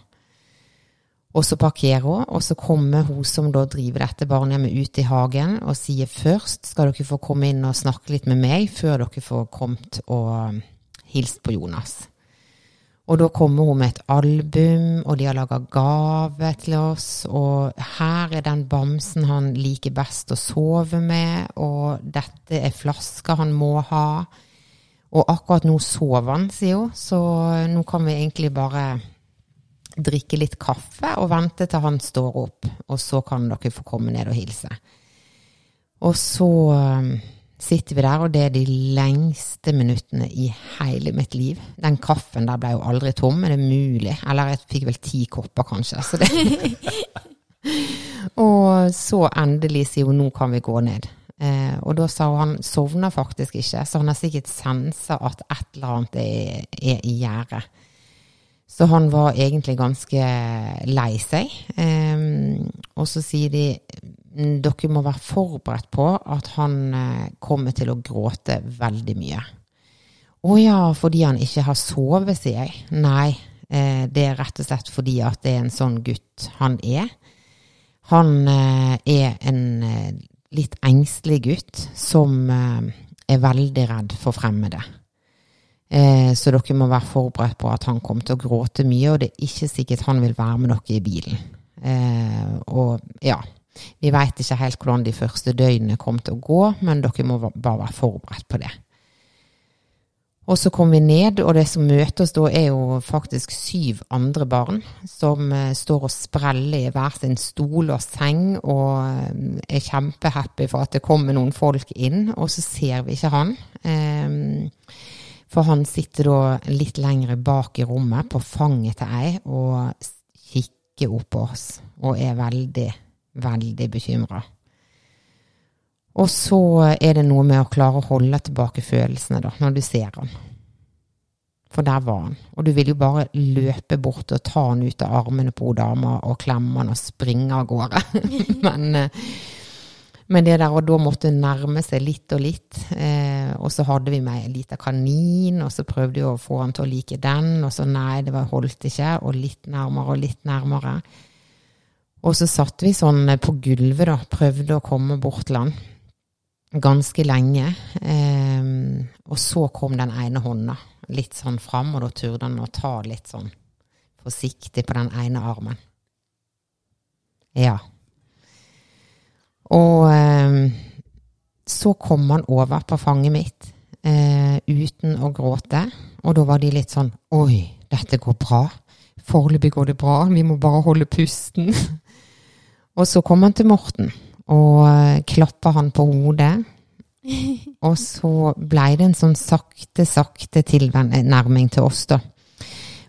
Og så parkerer hun, og så kommer hun som da driver dette barnehjemmet ut i hagen og sier først skal dere få komme inn og snakke litt med meg før dere får kommet og hilst på Jonas. Og da kommer hun med et album, og de har laga gave til oss. Og her er den bamsen han liker best å sove med, og dette er flaska han må ha. Og akkurat nå sover han, sier hun, så nå kan vi egentlig bare drikke litt kaffe og vente til han står opp, og så kan dere få komme ned og hilse. Og så um, sitter vi der, og det er de lengste minuttene i hele mitt liv. Den kaffen der ble jo aldri tom, men det er mulig? Eller jeg fikk vel ti kopper, kanskje. Så det (laughs) og så endelig sier hun nå kan vi gå ned. Eh, og da sa hun han sovner faktisk ikke, så han har sikkert sensa at et eller annet er, er i gjære. Så han var egentlig ganske lei seg. Eh, og så sier de dere må være forberedt på at han eh, kommer til å gråte veldig mye. Å ja, fordi han ikke har sovet, sier jeg. Nei, eh, det er rett og slett fordi at det er en sånn gutt han er. Han eh, er en eh, litt engstelig gutt som eh, er veldig redd for fremmede. Eh, så dere må være forberedt på at han kommer til å gråte mye, og det er ikke sikkert han vil være med dere i bilen. Eh, og ja, vi veit ikke helt hvordan de første døgnene kommer til å gå, men dere må bare være forberedt på det. Og så kom vi ned, og det som møter oss da, er jo faktisk syv andre barn som uh, står og spreller i hver sin stol og seng og uh, er kjempehappy for at det kommer noen folk inn, og så ser vi ikke han. Um, for han sitter da litt lenger bak i rommet, på fanget til ei, og kikker opp på oss og er veldig, veldig bekymra. Og så er det noe med å klare å holde tilbake følelsene, da, når du ser han. For der var han. Og du vil jo bare løpe bort og ta han ut av armene på dama og klemme han og springe av gårde. (laughs) men, eh, men, det der og da måtte nærme seg litt og litt, eh, og så hadde vi med ei lita kanin, og så prøvde vi å få han til å like den, og så nei, det var, holdt ikke, og litt nærmere og litt nærmere. Og så satt vi sånn på gulvet, da, prøvde å komme bort til han ganske lenge. Eh, og så kom den ene hånda litt sånn fram, og da turde han å ta litt sånn forsiktig på den ene armen. Ja. Og eh, så kom han over på fanget mitt eh, uten å gråte, og da var de litt sånn Oi, dette går bra. Foreløpig går det bra, vi må bare holde pusten. (laughs) og så kom han til Morten og uh, klappa han på hodet. (laughs) og så blei det en sånn sakte, sakte tilnærming til oss, da.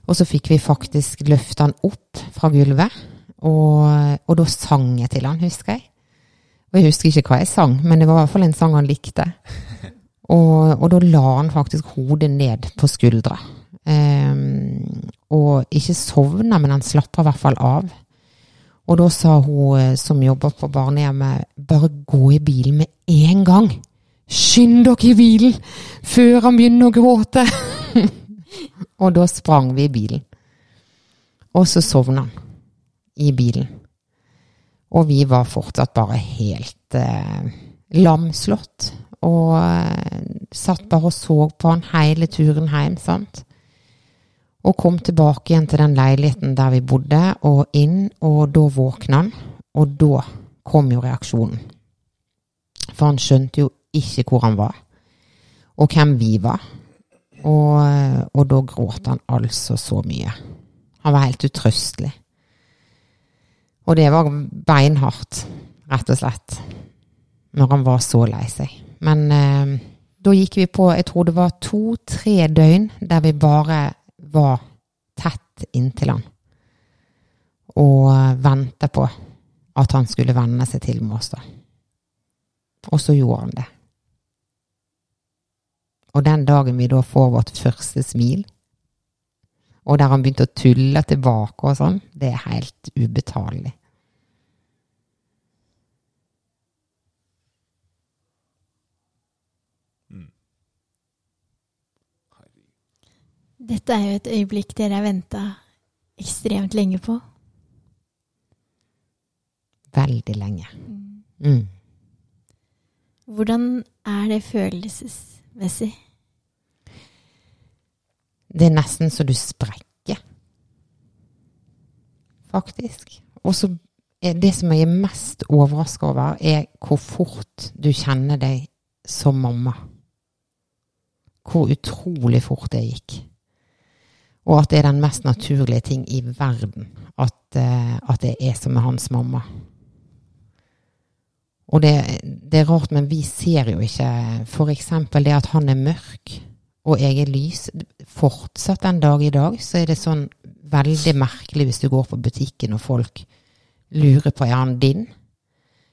Og så fikk vi faktisk løfta han opp fra gulvet, og, og, da sang jeg til han, husker jeg. Og jeg husker ikke hva jeg sang, men det var i hvert fall en sang han likte. (laughs) Og, og, da la han faktisk hodet ned på skuldra. Um, og ikke sovna, men han slappa i hvert fall av. Og da sa hun eh, som jobber på barnehjemmet, bare gå i bilen med en gang. Skynd dere i bilen før han begynner å gråte! (laughs) og da sprang vi i bilen. Og så sovna han i bilen. Og vi var fortsatt bare helt eh, lamslått. Og eh, satt bare og så på han hele turen hjem, sant. Og kom tilbake igjen til den leiligheten der vi bodde, og inn, og da våkna han. Og da kom jo reaksjonen. For han skjønte jo ikke hvor han var, og hvem vi var. Og, og da gråt han altså så mye. Han var helt utrøstelig. Og det var beinhardt, rett og slett, når han var så lei seg. Men eh, da gikk vi på, jeg tror det var to-tre døgn der vi bare var tett inntil han. Og venta på at han skulle venne seg til med oss, da. Og så gjorde han det. Og den dagen vi da får vårt første smil, og der han begynte å tulle tilbake og sånn, det er helt ubetalelig. Dette er jo et øyeblikk dere har venta ekstremt lenge på. Veldig lenge. Mm. mm. Hvordan er det følelsesmessig? Det er nesten så du sprekker, faktisk. Og så det som jeg er mest overraska over, er hvor fort du kjenner deg som mamma. Hvor utrolig fort det gikk. Og at det er den mest naturlige ting i verden at, uh, at jeg er som med hans mamma. Og det, det, er rart, men vi ser jo ikke f.eks. det at han er mørk og jeg er lys. Fortsatt den dag i dag så er det sånn veldig merkelig hvis du går på butikken og folk lurer på er han din.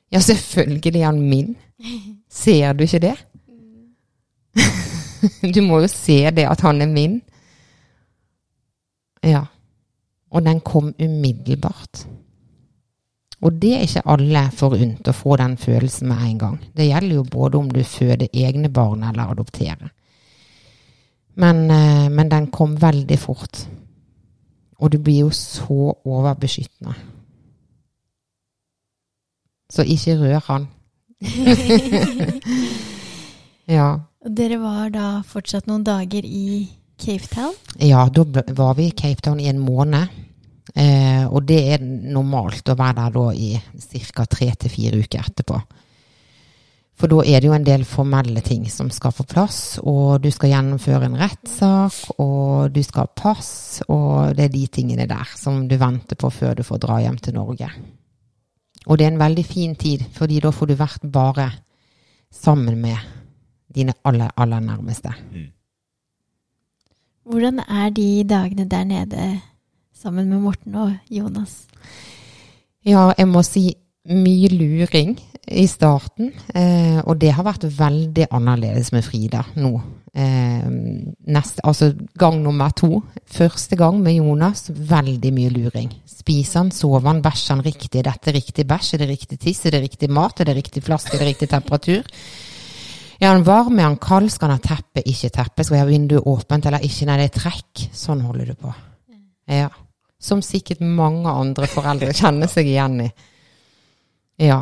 Ja, selvfølgelig er han min. Ser du ikke det? (laughs) du må jo se det at han er min. Ja. Og den kom umiddelbart. Og det er ikke alle forunt å få den følelsen med en gang. Det gjelder jo både om du føder egne barn eller adopterer. Men, eh, men, den kom veldig fort. Og du blir jo så overbeskyttende. Så ikke rør han. (laughs) (laughs) ja. Dere var da fortsatt noen dager i Cape Town? Ja, da var vi i Cape Town i en måned. Eh, og det er normalt å være der da i ca. tre til fire uker etterpå. For da er det jo en del formelle ting som skal på plass, og du skal gjennomføre en rettssak, og du skal ha pass, og det er de tingene der som du venter på før du får dra hjem til Norge. Og det er en veldig fin tid, fordi da får du vært bare sammen med dine aller, aller nærmeste. Mm. Hvordan er de dagene der nede sammen med Morten og Jonas? Ja, jeg må si mye luring i starten, eh, og det har vært veldig annerledes med Frida nå. Eh, neste, altså gang nummer to. Første gang med Jonas, veldig mye luring. Spiser han, sover han, bæsjer han riktig? Dette er riktig bæsj? Er det riktig tiss? Er det riktig mat? Er det riktig flaske? Er det riktig temperatur? Er han varm? Er han kald? Skal han ha teppe? Ikke teppe? Skal jeg ha vinduet åpent eller ikke? Nei, det er trekk. Sånn holder du på. Ja. Som sikkert mange andre foreldre kjenner seg igjen i. Ja.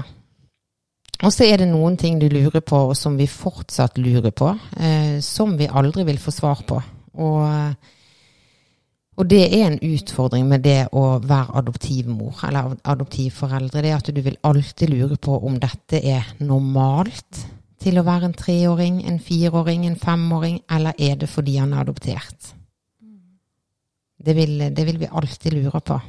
Og så er det noen ting du lurer på, og som vi fortsatt lurer på, eh, som vi aldri vil få svar på. Og, og, det er en utfordring med det å være adoptivmor eller adoptivforeldre. Det er at du vil alltid lure på om dette er normalt til å være en treåring, en fireåring, en femåring, eller er det fordi han er adoptert? Det vil, det vil vi alltid lure på.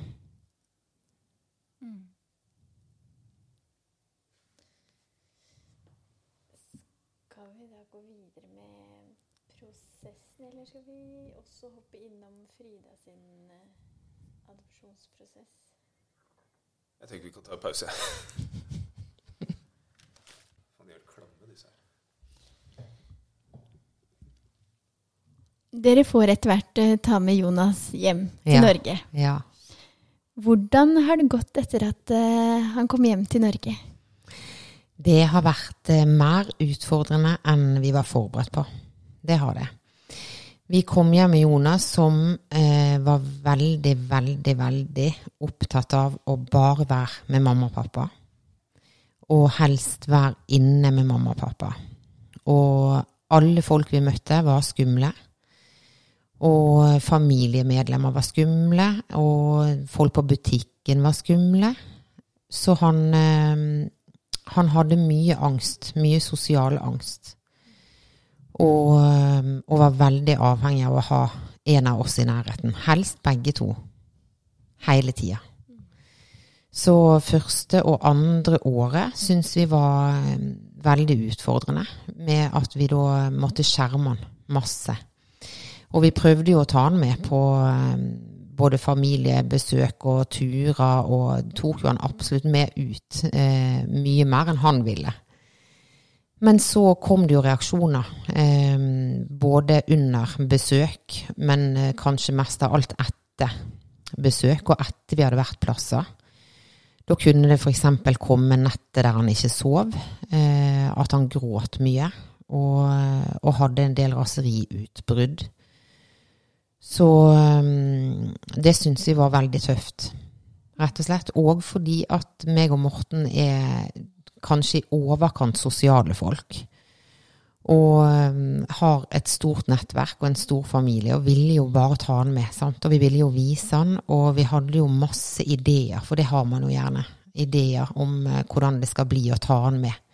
Jeg tenker vi kan ta en pause. (laughs) dere får etter hvert uh, ta med Jonas hjem til Ja. Norge. Ja. Hvordan har det gått etter at uh, han kom hjem til Norge? Det har vært eh, mer utfordrende enn vi var forberedt på. Det har det. Vi kom hjem med Jonas som eh, var veldig, veldig, veldig opptatt av å bare være med mamma og pappa. Og helst være inne med mamma og pappa. Og alle folk vi møtte, var skumle. Og familiemedlemmer var skumle, og folk på butikken var skumle. Så han eh, han hadde mye angst, mye sosial angst. Og, og var veldig avhengig av å ha en av oss i nærheten. Helst begge to. Hele tida. Så første og andre året syns vi var veldig utfordrende, med at vi da måtte skjerme han masse. Og vi prøvde jo å ta han med på både familiebesøk og turer, og tok jo han absolutt med ut. Eh, mye mer enn han ville. Men så kom det jo reaksjoner, eh, både under besøk, men eh, kanskje mest av alt etter besøk, og etter vi hadde vært plasser. Da kunne det f.eks. komme nettet der han ikke sov, eh, at han gråt mye, og, og hadde en del raseriutbrudd. Så um, det syns vi var veldig tøft, rett og slett. Og fordi at meg og Morten er kanskje i overkant sosiale folk. Og um, har et stort nettverk og en stor familie, og ville jo bare ta han med. Sant? Og vi ville jo vise han, og vi hadde jo masse ideer, for det har man jo gjerne. Ideer om uh, hvordan det skal bli å ta han med.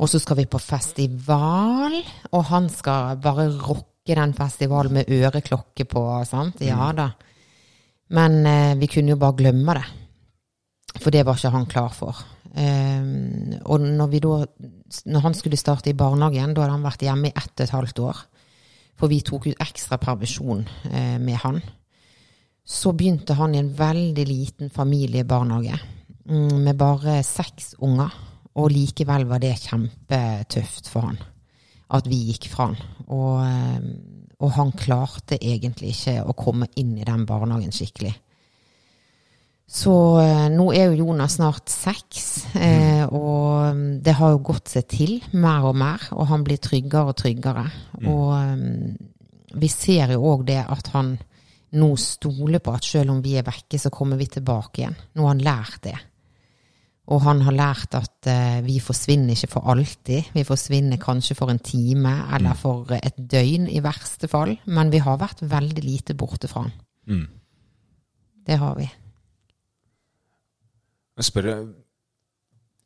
Og så skal vi på festival, og han skal bare rocke den festivalen med øreklokke på, sant? Ja da. Men eh, vi kunne jo bare glemme det. For det var ikke han klar for. Um, og når, vi da, når han skulle starte i barnehagen, da hadde han vært hjemme i ett og et halvt år. For vi tok ut ekstra permisjon eh, med han. Så begynte han i en veldig liten familiebarnehage mm, med bare seks unger. Og likevel var det kjempetøft for han at vi gikk fra han. Og, eh, og han klarte egentlig ikke å komme inn i den barnehagen skikkelig. Så eh, nå er jo Jonas snart seks, eh, og mm, det har jo gått seg til mer og mer, og han blir tryggere og tryggere. Og mm, vi ser jo òg det at han nå stoler på at selv om vi er vekke, så kommer vi tilbake igjen. Nå har han lært det. Og han har lært at uh, vi forsvinner ikke for alltid. Vi forsvinner kanskje for en time eller for et døgn i verste fall. Men vi har vært veldig lite borte fra han. Mm. Det har vi. Jeg spør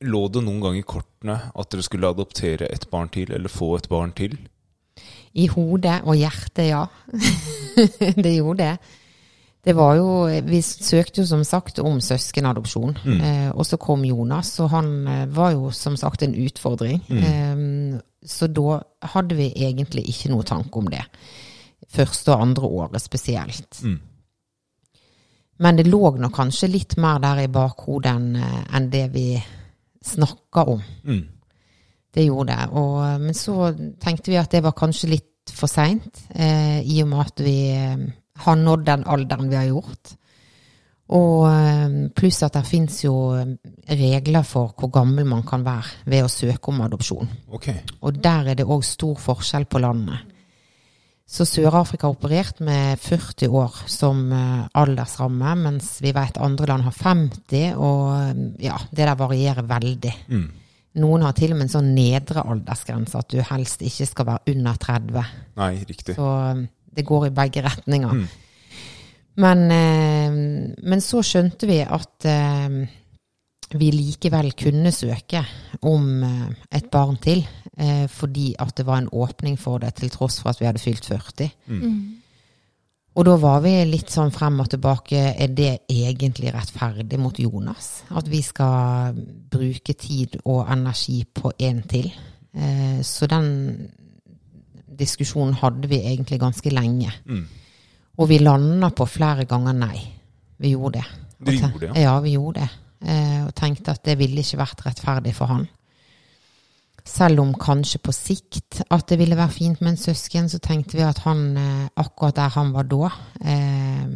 lå det noen gang i kortene at dere skulle adoptere et barn til, eller få et barn til? I hodet og hjertet, ja. (laughs) det gjorde det. Det var jo, Vi søkte jo som sagt om søskenadopsjon, eh, og så kom Jonas. Og han eh, var jo som sagt en utfordring. Eh, så da hadde vi egentlig ikke noe tanke om det. Første og andre året spesielt. Mm. Men det lå nok kanskje litt mer der i bakhodet enn eh, det vi snakka om. Mm. Det gjorde det. Og, men så tenkte vi at det var kanskje litt for seint, eh, i og med at vi eh, har nådd den alderen vi har gjort. Og eh, pluss at det fins jo regler for hvor gammel man kan være ved å søke om adopsjon. Ok. Og der er det òg stor forskjell på landene. Så Sør-Afrika har operert med 40 år som eh, aldersramme, mens vi vet andre land har 50, og eh, ja, det der varierer veldig. Mm. Noen har til og med en sånn nedre aldersgrense, at du helst ikke skal være under 30. Nei, riktig. Så det går i begge retninger. Mm. Men, eh, men så skjønte vi at eh, vi likevel kunne søke om eh, et barn til, eh, fordi at det var en åpning for det, til tross for at vi hadde fylt 40. Og da var vi litt sånn frem og tilbake, er det egentlig rettferdig mot Jonas? At vi skal bruke tid og energi på en til? Eh, så den diskusjonen hadde vi egentlig ganske lenge. Mm. Og vi landa på flere ganger nei. Vi gjorde det. Dere gjorde det, ja. Ja, vi gjorde det. Eh, og tenkte at det ville ikke vært rettferdig for han. selv om kanskje på sikt at det ville være fint med en søsken, så tenkte vi at han eh, akkurat der han var da, eh,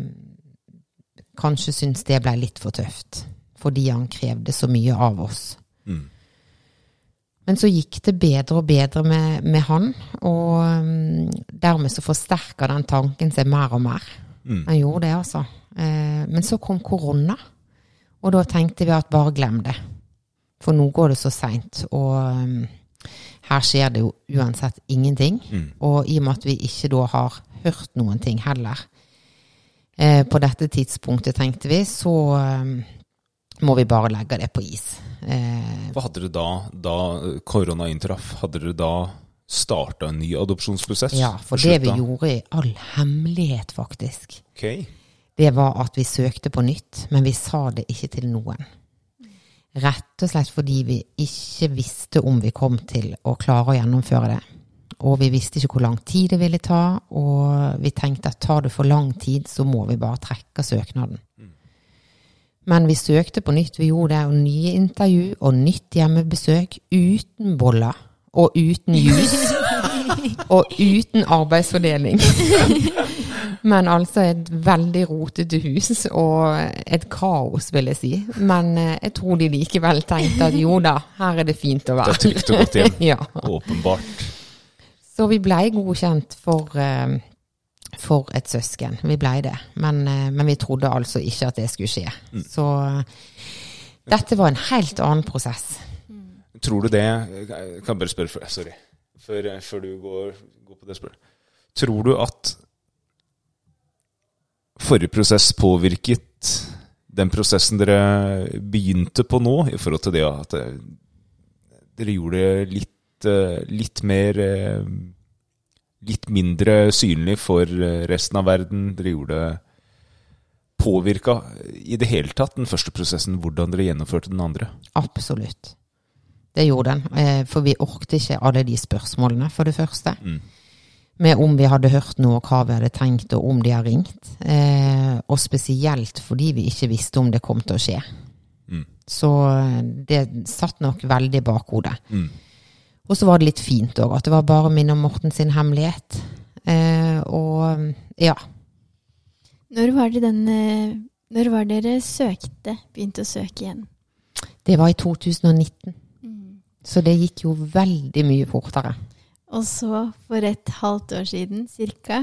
kanskje syntes det ble litt for tøft. Fordi han krevde så mye av oss. Mm. Men så gikk det bedre og bedre med, med han, og um, dermed så forsterka den tanken seg mer og mer. Mm. Han gjorde det, altså. Eh, men så kom korona, og da tenkte vi at bare glem det. For nå går det så seint, og um, her skjer det jo uansett ingenting. Mm. Og i og med at vi ikke da har hørt noen ting heller eh, på dette tidspunktet, tenkte vi, så um, må vi bare legge det på is. Eh, Hva hadde dere da, da korona inntraff? Hadde dere da starta en ny adopsjonsprosess? Ja, for det vi gjorde i all hemmelighet, faktisk, okay. det var at vi søkte på nytt, men vi sa det ikke til noen. Rett og slett fordi vi ikke visste om vi kom til å klare å gjennomføre det. Og vi visste ikke hvor lang tid det ville ta, og vi tenkte at tar det for lang tid, så må vi bare trekke søknaden. Men vi søkte på nytt. Vi gjorde det, og nye intervju og nytt hjemmebesøk uten boller og uten jus. (laughs) og uten arbeidsfordeling. Men altså et veldig rotete hus og et kaos, vil jeg si. Men eh, jeg tror de likevel tenkte at jo da, her er det fint å være. Det er trygt og godt hjem. (laughs) ja. Åpenbart. Så vi blei godkjent for, eh, for, et søsken. Vi blei det. Men, eh, men, vi trodde altså ikke at det skulle skje. Mm. Så dette var en helt annen prosess. Tror du det Jeg kan bare spørre, sorry, før, før du går, går, på det spørsmålet. Tror du at forrige prosess påvirket den prosessen dere begynte på nå, i forhold til det at eh, dere gjorde det litt, eh, litt mer eh, Litt mindre synlig for resten av verden. Dere gjorde det påvirka i det hele tatt den første prosessen hvordan dere gjennomførte den andre? Absolutt. Det gjorde den. For vi orket ikke alle de spørsmålene, for det første. Mm med om vi hadde hørt noe, hva vi hadde tenkt, og om de har ringt. Eh, og spesielt fordi vi ikke visste om det kom til å skje. Mm. Så eh, det satt nok veldig bak hodet. Mm. Og så var det litt fint òg, at det var bare min og Morten sin hemmelighet. Eh, og ja. Når var det den eh, Når var dere søkte, begynte å søke igjen? Det var i 2019. Mm. Så det gikk jo veldig mye fortere. Og så, for et halvt år siden cirka,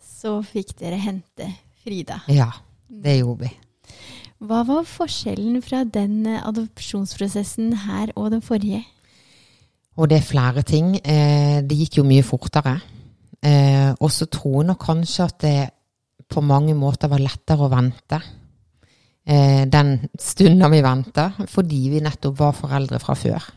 så fikk dere hente Frida. Ja, det gjorde vi. Hva var forskjellen fra den adopsjonsprosessen her og den forrige? Og det er flere ting. Eh, det gikk jo mye fortere. Eh, og så tror jeg nok kanskje at det på mange måter var lettere å vente. Eh, den stunden vi venta, fordi vi nettopp var foreldre fra før.